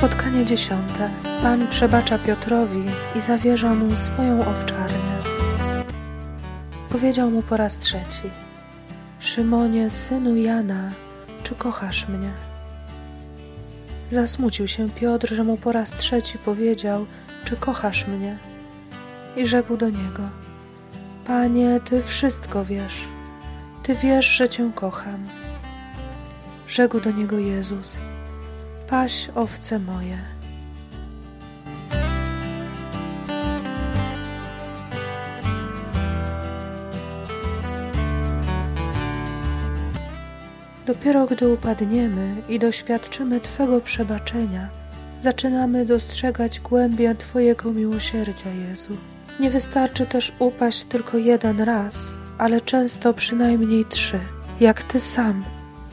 Spotkanie dziesiąte. Pan przebacza Piotrowi i zawierza mu swoją owczarnię. Powiedział mu po raz trzeci: Szymonie, synu Jana, czy kochasz mnie? Zasmucił się Piotr, że mu po raz trzeci powiedział: Czy kochasz mnie? I rzekł do niego: Panie, ty wszystko wiesz. Ty wiesz, że cię kocham. Rzekł do niego Jezus: Paś owce moje. Dopiero gdy upadniemy i doświadczymy Twego przebaczenia, zaczynamy dostrzegać głębię Twojego miłosierdzia, Jezu. Nie wystarczy też upaść tylko jeden raz, ale często przynajmniej trzy, jak Ty sam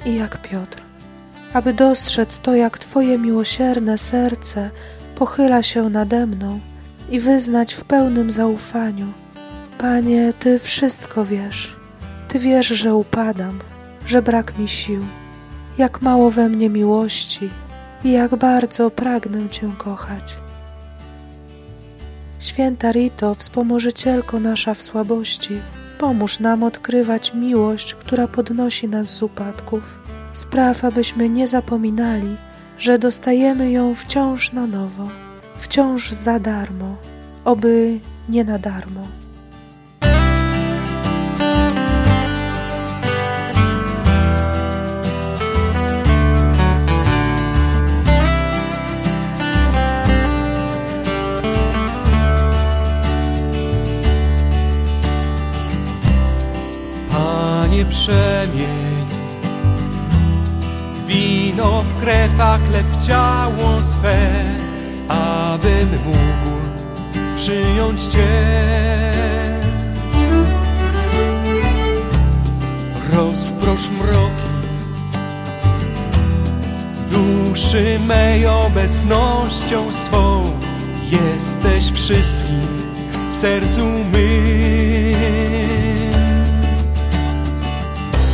i jak Piotr. Aby dostrzec to, jak Twoje miłosierne serce pochyla się nade mną i wyznać w pełnym zaufaniu: Panie, Ty wszystko wiesz. Ty wiesz, że upadam, że brak mi sił, jak mało we mnie miłości i jak bardzo pragnę Cię kochać. Święta Rito, wspomożycielko nasza w słabości, pomóż nam odkrywać miłość, która podnosi nas z upadków. Spraw, abyśmy nie zapominali, że dostajemy ją wciąż na nowo, wciąż za darmo, oby nie na darmo. Panie przemień Wino w krew, a chleb w ciało swe Abym mógł przyjąć Cię. Rozprosz mroki Duszy mej obecnością swą. Jesteś wszystkim w sercu mym.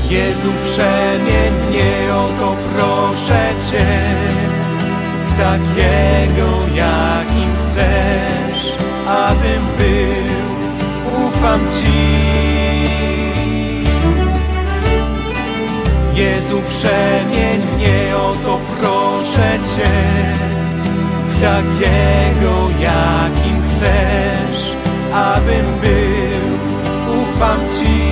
Jezu, przemień mnie, w takiego, jakim chcesz, abym był, ufam Ci. Jezu, przemień mnie, o to proszę Cię, w takiego, jakim chcesz, abym był, ufam Ci.